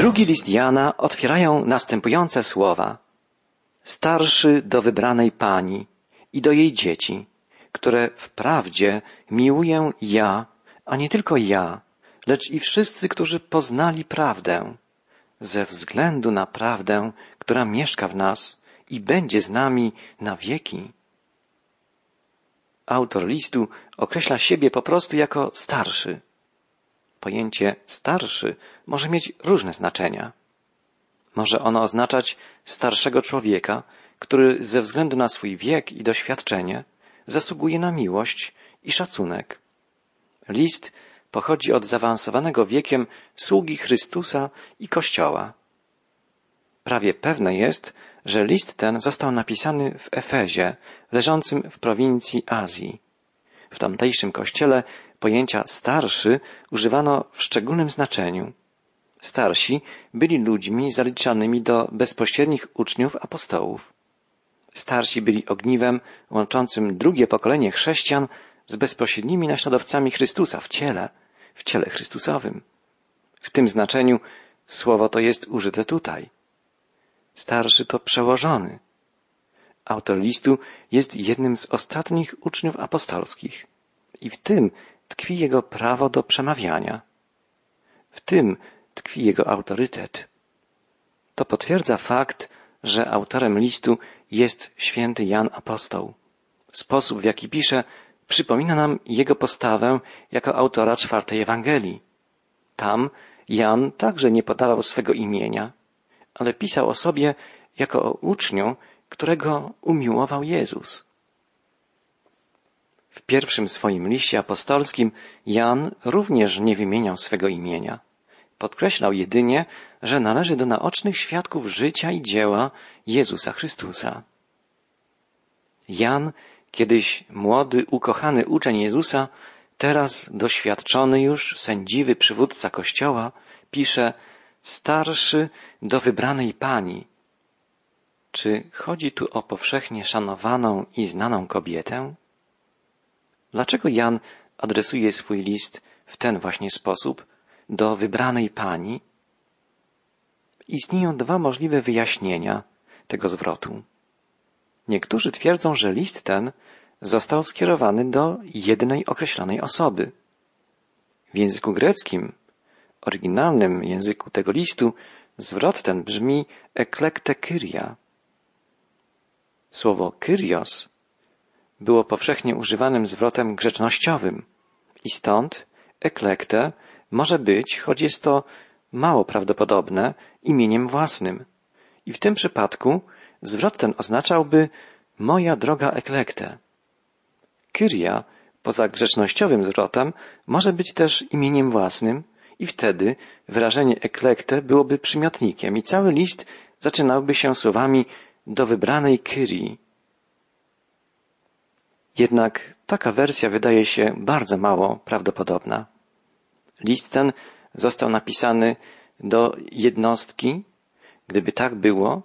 Drugi list Jana otwierają następujące słowa. Starszy do wybranej pani i do jej dzieci, które wprawdzie miłuję ja, a nie tylko ja, lecz i wszyscy, którzy poznali prawdę, ze względu na prawdę, która mieszka w nas i będzie z nami na wieki. Autor listu określa siebie po prostu jako starszy. Pojęcie starszy może mieć różne znaczenia. Może ono oznaczać starszego człowieka, który ze względu na swój wiek i doświadczenie zasługuje na miłość i szacunek. List pochodzi od zaawansowanego wiekiem sługi Chrystusa i Kościoła. Prawie pewne jest, że list ten został napisany w Efezie, leżącym w prowincji Azji. W tamtejszym kościele pojęcia starszy używano w szczególnym znaczeniu. Starsi byli ludźmi zaliczanymi do bezpośrednich uczniów apostołów. Starsi byli ogniwem łączącym drugie pokolenie chrześcijan z bezpośrednimi naśladowcami Chrystusa w ciele, w ciele Chrystusowym. W tym znaczeniu słowo to jest użyte tutaj. Starszy to przełożony. Autor listu jest jednym z ostatnich uczniów apostolskich i w tym tkwi jego prawo do przemawiania. W tym tkwi jego autorytet. To potwierdza fakt, że autorem listu jest święty Jan Apostoł. Sposób, w jaki pisze, przypomina nam jego postawę jako autora czwartej Ewangelii. Tam Jan także nie podawał swego imienia, ale pisał o sobie jako o uczniu, którego umiłował Jezus. W pierwszym swoim liście apostolskim Jan również nie wymieniał swego imienia. Podkreślał jedynie, że należy do naocznych świadków życia i dzieła Jezusa Chrystusa. Jan, kiedyś młody, ukochany uczeń Jezusa, teraz doświadczony już, sędziwy przywódca Kościoła, pisze starszy do wybranej pani. Czy chodzi tu o powszechnie szanowaną i znaną kobietę? Dlaczego Jan adresuje swój list w ten właśnie sposób do wybranej pani? Istnieją dwa możliwe wyjaśnienia tego zwrotu. Niektórzy twierdzą, że list ten został skierowany do jednej określonej osoby. W języku greckim, oryginalnym języku tego listu, zwrot ten brzmi eklekte kyria. Słowo kyrios było powszechnie używanym zwrotem grzecznościowym i stąd eklekte może być, choć jest to mało prawdopodobne, imieniem własnym. I w tym przypadku zwrot ten oznaczałby moja droga eklekte. Kyria, poza grzecznościowym zwrotem, może być też imieniem własnym i wtedy wyrażenie eklekte byłoby przymiotnikiem i cały list zaczynałby się słowami do wybranej Kyrii. Jednak taka wersja wydaje się bardzo mało prawdopodobna. List ten został napisany do jednostki. Gdyby tak było,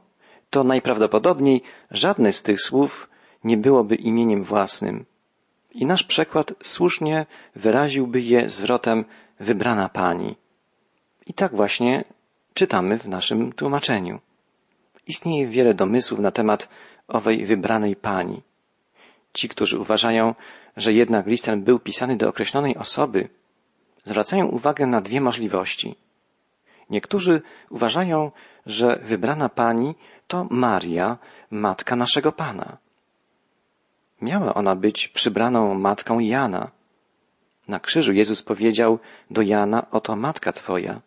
to najprawdopodobniej żadne z tych słów nie byłoby imieniem własnym. I nasz przekład słusznie wyraziłby je zwrotem wybrana pani. I tak właśnie czytamy w naszym tłumaczeniu. Istnieje wiele domysłów na temat owej wybranej pani. Ci, którzy uważają, że jednak list ten był pisany do określonej osoby, zwracają uwagę na dwie możliwości. Niektórzy uważają, że wybrana pani to Maria, matka naszego Pana. Miała ona być przybraną matką Jana. Na krzyżu Jezus powiedział do Jana, oto matka twoja.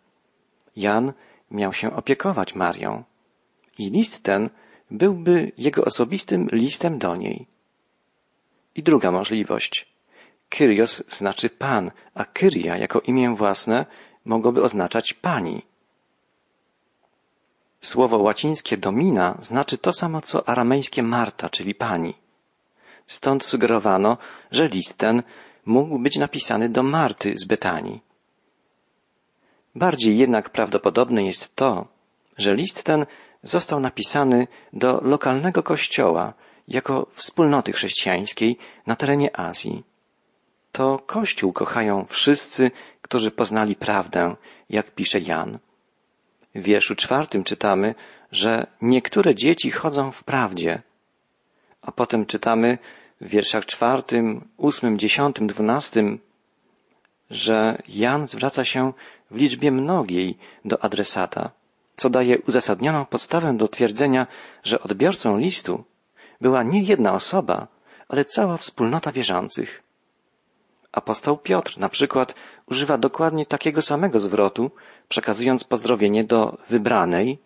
Jan miał się opiekować Marią. I list ten byłby jego osobistym listem do niej. I druga możliwość. Kyrios znaczy pan, a Kyria jako imię własne mogłoby oznaczać pani. Słowo łacińskie domina znaczy to samo co aramejskie Marta, czyli pani. Stąd sugerowano, że list ten mógł być napisany do Marty z Betanii. Bardziej jednak prawdopodobne jest to, że list ten został napisany do lokalnego kościoła jako wspólnoty chrześcijańskiej na terenie Azji. To Kościół kochają wszyscy, którzy poznali prawdę, jak pisze Jan. W wierszu czwartym czytamy, że niektóre dzieci chodzą w prawdzie. A potem czytamy w wierszach czwartym, ósmym, dziesiątym, dwunastym, że Jan zwraca się w liczbie mnogiej do adresata, co daje uzasadnioną podstawę do twierdzenia, że odbiorcą listu była nie jedna osoba, ale cała wspólnota wierzących. Apostoł Piotr na przykład używa dokładnie takiego samego zwrotu, przekazując pozdrowienie do wybranej,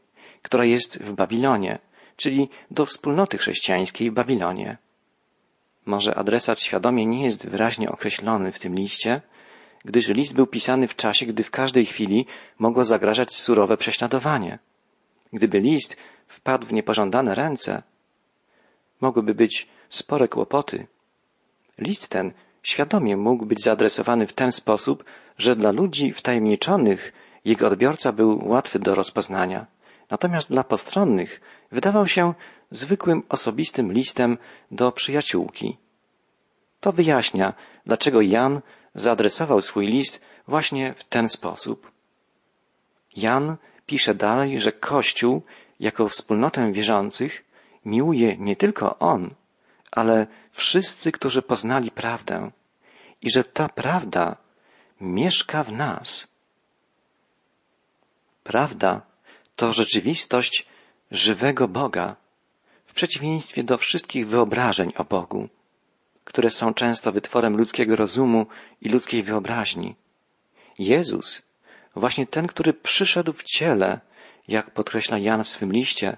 która jest w Babilonie, czyli do wspólnoty chrześcijańskiej w Babilonie. Może adresat świadomie nie jest wyraźnie określony w tym liście, gdyż list był pisany w czasie, gdy w każdej chwili mogło zagrażać surowe prześladowanie. Gdyby list wpadł w niepożądane ręce, mogłyby być spore kłopoty. List ten świadomie mógł być zaadresowany w ten sposób, że dla ludzi wtajemniczonych jego odbiorca był łatwy do rozpoznania. Natomiast dla postronnych wydawał się zwykłym osobistym listem do przyjaciółki. To wyjaśnia, dlaczego Jan zaadresował swój list właśnie w ten sposób. Jan pisze dalej, że Kościół jako wspólnotę wierzących miłuje nie tylko on, ale wszyscy, którzy poznali prawdę i że ta prawda mieszka w nas. Prawda to rzeczywistość żywego Boga, w przeciwieństwie do wszystkich wyobrażeń o Bogu, które są często wytworem ludzkiego rozumu i ludzkiej wyobraźni. Jezus, właśnie ten, który przyszedł w ciele, jak podkreśla Jan w swym liście,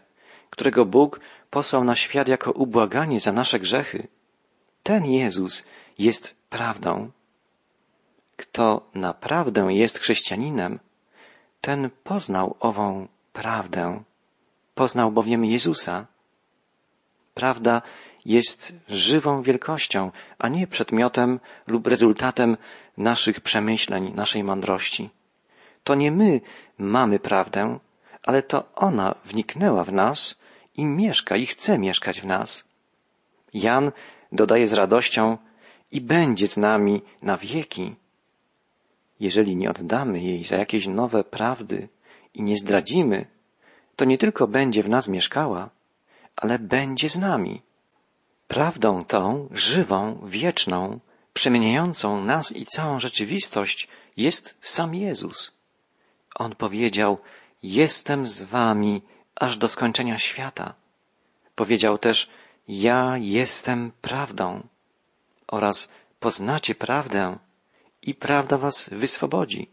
którego Bóg posłał na świat jako ubłaganie za nasze grzechy, ten Jezus jest prawdą. Kto naprawdę jest chrześcijaninem, ten poznał ową prawdę. Poznał bowiem Jezusa. Prawda jest żywą wielkością, a nie przedmiotem lub rezultatem naszych przemyśleń, naszej mądrości. To nie my mamy prawdę, ale to ona wniknęła w nas i mieszka i chce mieszkać w nas. Jan dodaje z radością i będzie z nami na wieki. Jeżeli nie oddamy jej za jakieś nowe prawdy i nie zdradzimy, to nie tylko będzie w nas mieszkała, ale będzie z nami. Prawdą tą, żywą, wieczną, przemieniającą nas i całą rzeczywistość jest sam Jezus. On powiedział, jestem z wami aż do skończenia świata. Powiedział też, ja jestem prawdą oraz poznacie prawdę i prawda was wyswobodzi.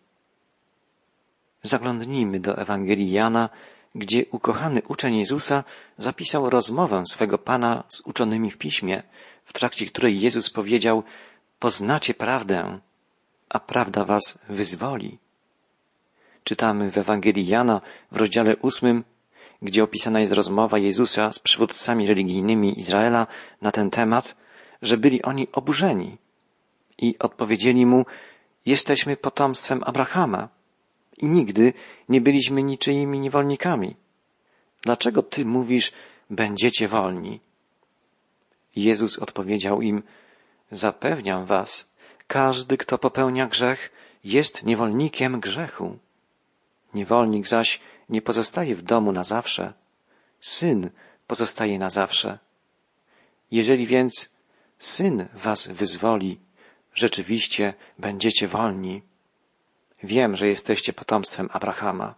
Zaglądnijmy do Ewangelii Jana, gdzie ukochany uczeń Jezusa zapisał rozmowę swego Pana z uczonymi w piśmie, w trakcie której Jezus powiedział, poznacie prawdę, a prawda was wyzwoli. Czytamy w Ewangelii Jana w rozdziale ósmym, gdzie opisana jest rozmowa Jezusa z przywódcami religijnymi Izraela na ten temat, że byli oni oburzeni i odpowiedzieli mu, jesteśmy potomstwem Abrahama i nigdy nie byliśmy niczyimi niewolnikami. Dlaczego ty mówisz, będziecie wolni? Jezus odpowiedział im, zapewniam was, każdy, kto popełnia grzech, jest niewolnikiem grzechu. Niewolnik zaś nie pozostaje w domu na zawsze. Syn pozostaje na zawsze. Jeżeli więc Syn was wyzwoli, rzeczywiście będziecie wolni. Wiem, że jesteście potomstwem Abrahama,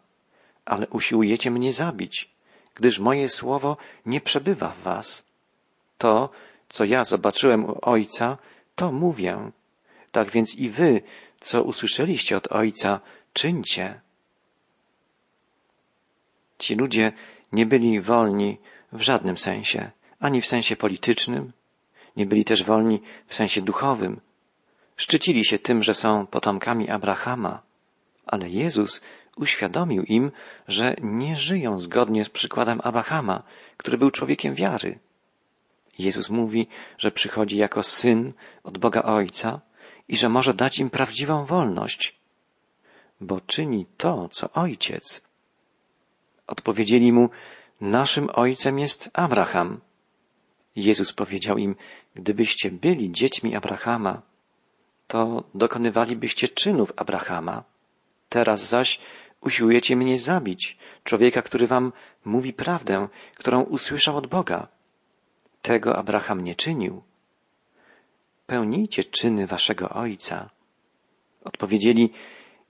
ale usiłujecie mnie zabić, gdyż moje słowo nie przebywa w was. To, co ja zobaczyłem u Ojca, to mówię. Tak więc i wy, co usłyszeliście od Ojca, czyńcie. Ci ludzie nie byli wolni w żadnym sensie, ani w sensie politycznym, nie byli też wolni w sensie duchowym. Szczycili się tym, że są potomkami Abrahama, ale Jezus uświadomił im, że nie żyją zgodnie z przykładem Abrahama, który był człowiekiem wiary. Jezus mówi, że przychodzi jako syn od Boga Ojca i że może dać im prawdziwą wolność, bo czyni to, co Ojciec. Odpowiedzieli mu, naszym Ojcem jest Abraham. Jezus powiedział im, gdybyście byli dziećmi Abrahama, to dokonywalibyście czynów Abrahama. Teraz zaś Usiłujecie mnie zabić, człowieka, który wam mówi prawdę, którą usłyszał od Boga. Tego Abraham nie czynił. Pełnijcie czyny waszego ojca. Odpowiedzieli,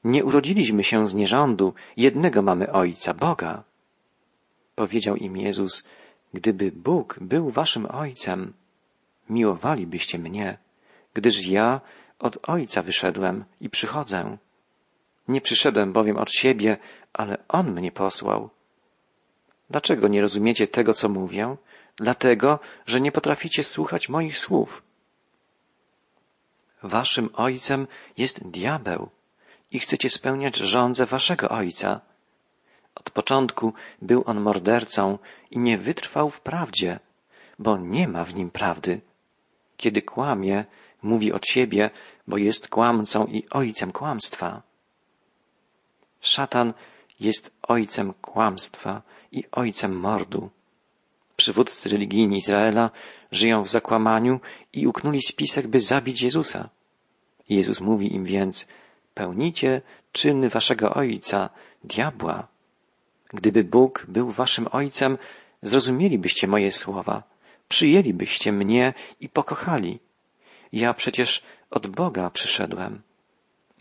nie urodziliśmy się z nierządu, jednego mamy ojca, Boga. Powiedział im Jezus, gdyby Bóg był waszym ojcem, miłowalibyście mnie, gdyż ja od ojca wyszedłem i przychodzę. Nie przyszedłem bowiem od siebie, ale On mnie posłał. Dlaczego nie rozumiecie tego, co mówię? Dlatego, że nie potraficie słuchać moich słów. Waszym ojcem jest diabeł i chcecie spełniać żądze waszego ojca. Od początku był on mordercą i nie wytrwał w prawdzie, bo nie ma w nim prawdy. Kiedy kłamie, mówi od siebie, bo jest kłamcą i ojcem kłamstwa. Szatan jest ojcem kłamstwa i ojcem mordu. Przywódcy religijni Izraela żyją w zakłamaniu i uknuli spisek, by zabić Jezusa. Jezus mówi im więc, pełnicie czyny waszego ojca, diabła. Gdyby Bóg był waszym ojcem, zrozumielibyście moje słowa, przyjęlibyście mnie i pokochali. Ja przecież od Boga przyszedłem.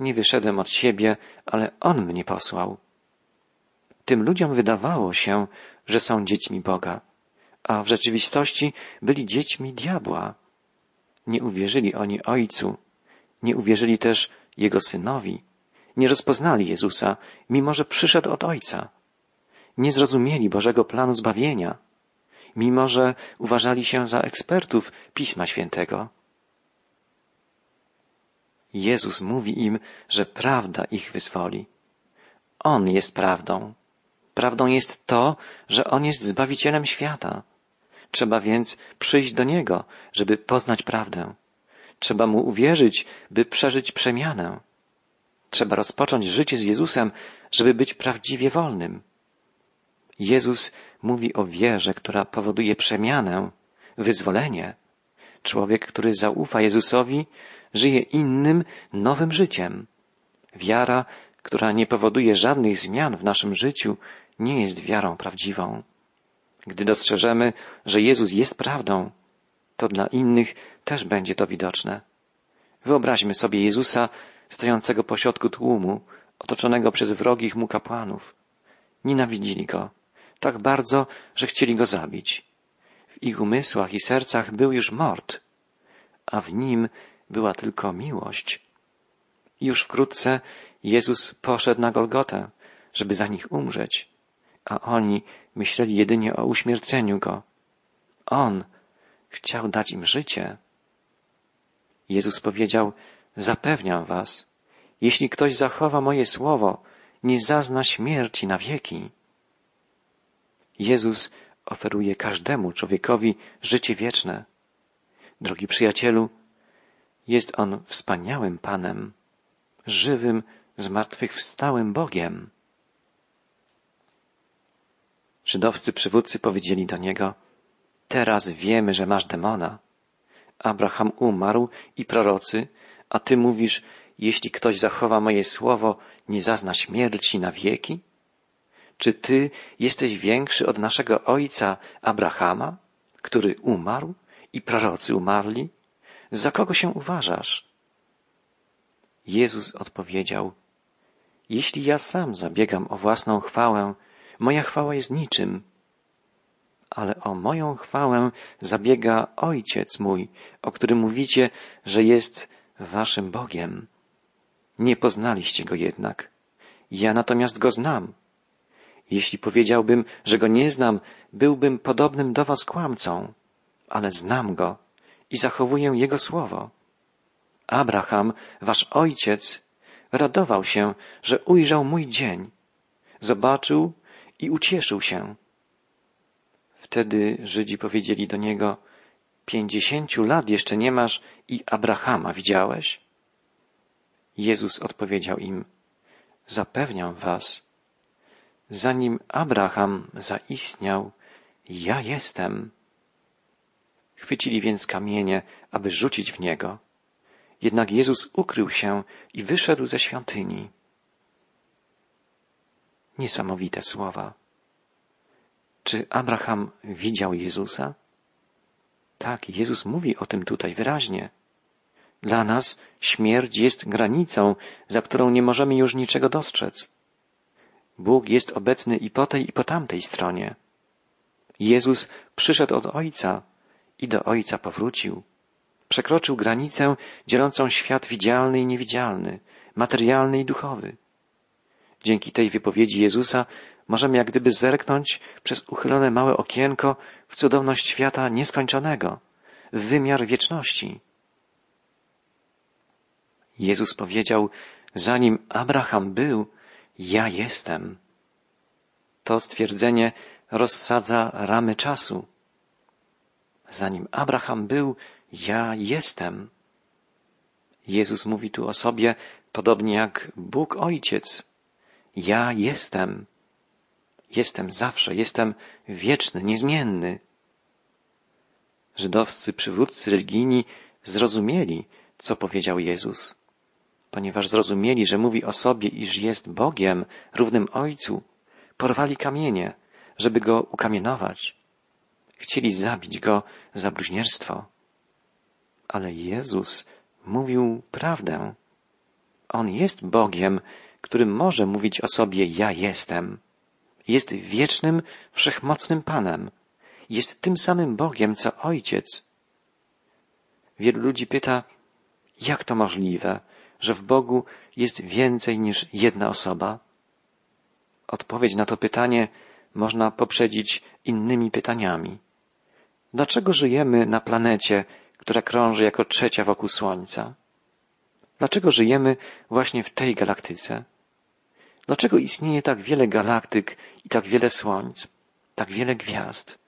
Nie wyszedłem od siebie, ale On mnie posłał. Tym ludziom wydawało się, że są dziećmi Boga, a w rzeczywistości byli dziećmi diabła. Nie uwierzyli oni Ojcu, nie uwierzyli też Jego Synowi, nie rozpoznali Jezusa, mimo że przyszedł od Ojca. Nie zrozumieli Bożego planu zbawienia, mimo że uważali się za ekspertów Pisma Świętego. Jezus mówi im, że prawda ich wyzwoli. On jest prawdą. Prawdą jest to, że On jest Zbawicielem świata. Trzeba więc przyjść do Niego, żeby poznać prawdę. Trzeba Mu uwierzyć, by przeżyć przemianę. Trzeba rozpocząć życie z Jezusem, żeby być prawdziwie wolnym. Jezus mówi o wierze, która powoduje przemianę, wyzwolenie. Człowiek, który zaufa Jezusowi, żyje innym, nowym życiem. Wiara, która nie powoduje żadnych zmian w naszym życiu, nie jest wiarą prawdziwą. Gdy dostrzeżemy, że Jezus jest prawdą, to dla innych też będzie to widoczne. Wyobraźmy sobie Jezusa stojącego pośrodku tłumu, otoczonego przez wrogich mu kapłanów. Nienawidzili go tak bardzo, że chcieli go zabić. W ich umysłach i sercach był już mord, a w nim była tylko miłość. Już wkrótce Jezus poszedł na Golgotę, żeby za nich umrzeć, a oni myśleli jedynie o uśmierceniu go. On chciał dać im życie. Jezus powiedział, zapewniam was, jeśli ktoś zachowa moje słowo, nie zazna śmierci na wieki. Jezus oferuje każdemu człowiekowi życie wieczne. Drogi przyjacielu, jest On wspaniałym Panem, żywym, zmartwychwstałym Bogiem. Żydowscy przywódcy powiedzieli do Niego, teraz wiemy, że masz demona. Abraham umarł i prorocy, a Ty mówisz, jeśli ktoś zachowa moje słowo, nie zazna śmierci na wieki? Czy Ty jesteś większy od naszego ojca Abrahama, który umarł i prorocy umarli? Za kogo się uważasz? Jezus odpowiedział, jeśli ja sam zabiegam o własną chwałę, moja chwała jest niczym, ale o moją chwałę zabiega Ojciec mój, o którym mówicie, że jest waszym Bogiem. Nie poznaliście go jednak. Ja natomiast go znam. Jeśli powiedziałbym, że go nie znam, byłbym podobnym do was kłamcą, ale znam go i zachowuję Jego słowo. Abraham, wasz ojciec, radował się, że ujrzał mój dzień, zobaczył i ucieszył się. Wtedy Żydzi powiedzieli do niego, pięćdziesięciu lat jeszcze nie masz i Abrahama widziałeś? Jezus odpowiedział im, zapewniam was, zanim Abraham zaistniał, ja jestem. Chwycili więc kamienie, aby rzucić w niego. Jednak Jezus ukrył się i wyszedł ze świątyni. Niesamowite słowa. Czy Abraham widział Jezusa? Tak, Jezus mówi o tym tutaj wyraźnie. Dla nas śmierć jest granicą, za którą nie możemy już niczego dostrzec. Bóg jest obecny i po tej, i po tamtej stronie. Jezus przyszedł od Ojca i do Ojca powrócił. Przekroczył granicę dzielącą świat widzialny i niewidzialny, materialny i duchowy. Dzięki tej wypowiedzi Jezusa możemy jak gdyby zerknąć przez uchylone małe okienko w cudowność świata nieskończonego, w wymiar wieczności. Jezus powiedział, zanim Abraham był, ja jestem. To stwierdzenie rozsadza ramy czasu. Zanim Abraham był, ja jestem. Jezus mówi tu o sobie podobnie jak Bóg Ojciec. Ja jestem. Jestem zawsze, jestem wieczny, niezmienny. Żydowscy przywódcy religijni zrozumieli, co powiedział Jezus. Ponieważ zrozumieli, że mówi o sobie, iż jest Bogiem, równym Ojcu, porwali kamienie, żeby go ukamienować. Chcieli zabić go za bluźnierstwo. Ale Jezus mówił prawdę. On jest Bogiem, który może mówić o sobie ja jestem. Jest wiecznym, wszechmocnym Panem. Jest tym samym Bogiem, co Ojciec. Wielu ludzi pyta, jak to możliwe, że w Bogu jest więcej niż jedna osoba? Odpowiedź na to pytanie można poprzedzić innymi pytaniami. Dlaczego żyjemy na planecie, która krąży jako trzecia wokół Słońca? Dlaczego żyjemy właśnie w tej galaktyce? Dlaczego istnieje tak wiele galaktyk i tak wiele słońc, tak wiele gwiazd?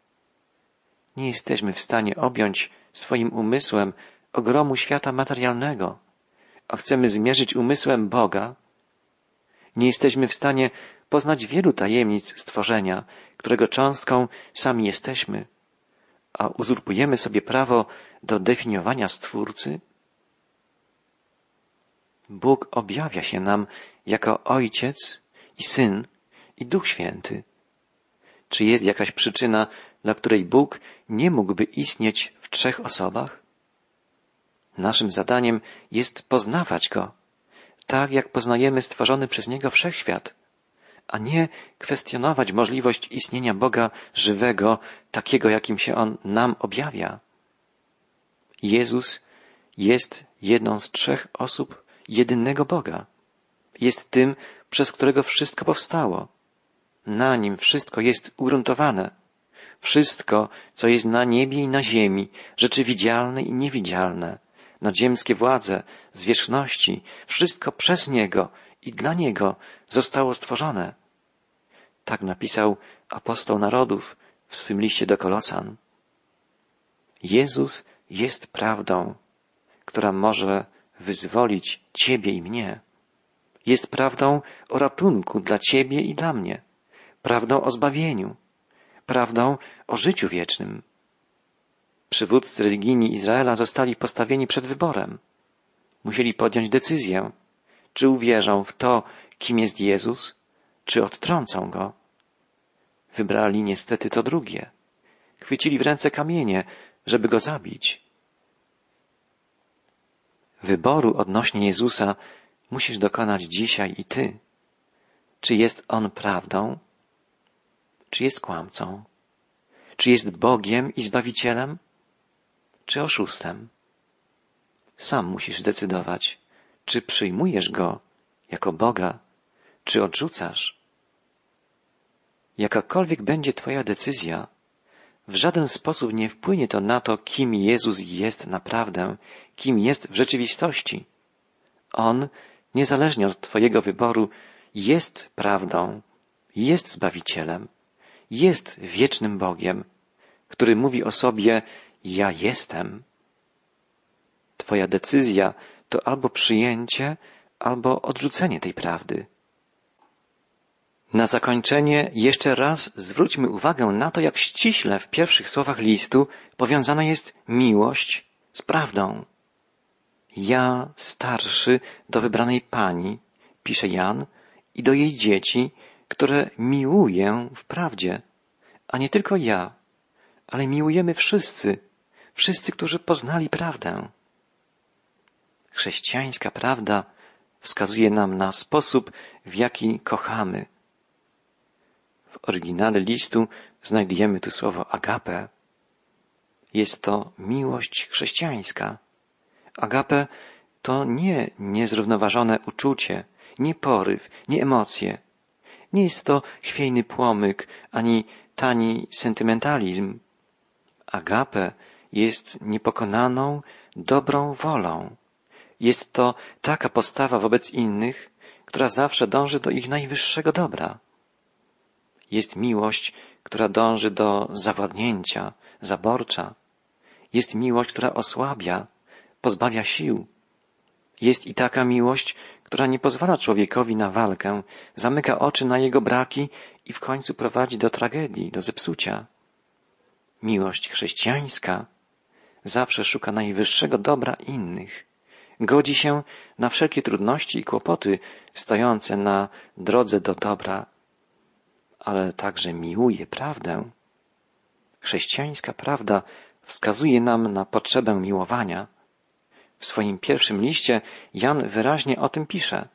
Nie jesteśmy w stanie objąć swoim umysłem ogromu świata materialnego, a chcemy zmierzyć umysłem Boga. Nie jesteśmy w stanie poznać wielu tajemnic stworzenia, którego cząstką sami jesteśmy, a uzurpujemy sobie prawo do definiowania Stwórcy? Bóg objawia się nam jako Ojciec i Syn i Duch Święty. Czy jest jakaś przyczyna, dla której Bóg nie mógłby istnieć w trzech osobach? Naszym zadaniem jest poznawać Go, tak jak poznajemy stworzony przez Niego wszechświat, a nie kwestionować możliwość istnienia Boga żywego, takiego jakim się On nam objawia. Jezus jest jedną z trzech osób jedynego Boga. Jest tym, przez którego wszystko powstało. Na nim wszystko jest ugruntowane. Wszystko, co jest na niebie i na ziemi, rzeczy widzialne i niewidzialne, nadziemskie władze, zwierzchności, wszystko przez Niego i dla Niego zostało stworzone. Tak napisał apostoł narodów w swym liście do Kolosan. Jezus jest prawdą, która może wyzwolić Ciebie i mnie. Jest prawdą o ratunku dla Ciebie i dla mnie, prawdą o zbawieniu, prawdą o życiu wiecznym. Przywódcy religijni Izraela zostali postawieni przed wyborem. Musieli podjąć decyzję, czy uwierzą w to, kim jest Jezus, czy odtrącą go. Wybrali niestety to drugie. Chwycili w ręce kamienie, żeby go zabić. Wyboru odnośnie Jezusa musisz dokonać dzisiaj i ty. Czy jest On prawdą? Czy jest kłamcą? Czy jest Bogiem i Zbawicielem? Czy oszustem? Sam musisz zdecydować, czy przyjmujesz Go jako Boga, czy odrzucasz. Jakakolwiek będzie Twoja decyzja, w żaden sposób nie wpłynie to na to, kim Jezus jest naprawdę, kim jest w rzeczywistości. On, niezależnie od Twojego wyboru, jest prawdą, jest Zbawicielem, jest wiecznym Bogiem, który mówi o sobie Ja jestem. Twoja decyzja to albo przyjęcie, albo odrzucenie tej prawdy. Na zakończenie jeszcze raz zwróćmy uwagę na to, jak ściśle w pierwszych słowach listu powiązana jest miłość z prawdą. Ja, starszy, do wybranej pani, pisze Jan, i do jej dzieci, które miłuję w prawdzie, a nie tylko ja, ale miłujemy wszyscy, wszyscy, którzy poznali prawdę. Chrześcijańska prawda wskazuje nam na sposób, w jaki kochamy. W oryginale listu znajdujemy tu słowo agape. Jest to miłość chrześcijańska. Agape to nie niezrównoważone uczucie, nie poryw, nie emocje. Nie jest to chwiejny płomyk, ani tani sentymentalizm. Agape jest niepokonaną, dobrą wolą. Jest to taka postawa wobec innych, która zawsze dąży do ich najwyższego dobra. Jest miłość, która dąży do zawładnięcia, zaborcza. Jest miłość, która osłabia, pozbawia sił. Jest i taka miłość, która nie pozwala człowiekowi na walkę, zamyka oczy na jego braki i w końcu prowadzi do tragedii, do zepsucia. Miłość chrześcijańska zawsze szuka najwyższego dobra innych. Godzi się na wszelkie trudności i kłopoty stojące na drodze do dobra, ale także miłuje prawdę. Chrześcijańska prawda wskazuje nam na potrzebę miłowania. W swoim pierwszym liście Jan wyraźnie o tym pisze.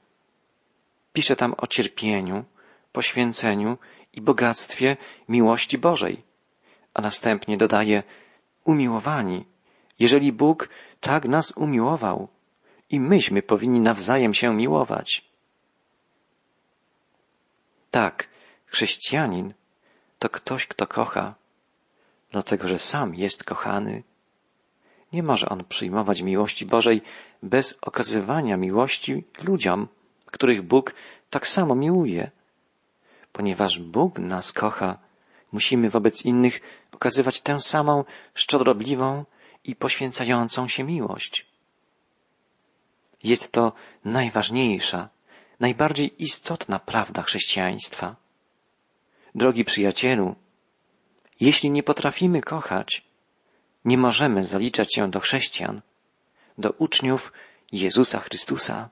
Pisze tam o cierpieniu, poświęceniu i bogactwie miłości Bożej, a następnie dodaje umiłowani, jeżeli Bóg tak nas umiłował, i myśmy powinni nawzajem się miłować. Tak, chrześcijanin to ktoś, kto kocha, dlatego że sam jest kochany. Nie może on przyjmować miłości Bożej bez okazywania miłości ludziom, których Bóg tak samo miłuje. Ponieważ Bóg nas kocha, musimy wobec innych okazywać tę samą szczodrobliwą i poświęcającą się miłość. Jest to najważniejsza, najbardziej istotna prawda chrześcijaństwa. Drogi przyjacielu, jeśli nie potrafimy kochać, nie możemy zaliczać się do chrześcijan, do uczniów Jezusa Chrystusa.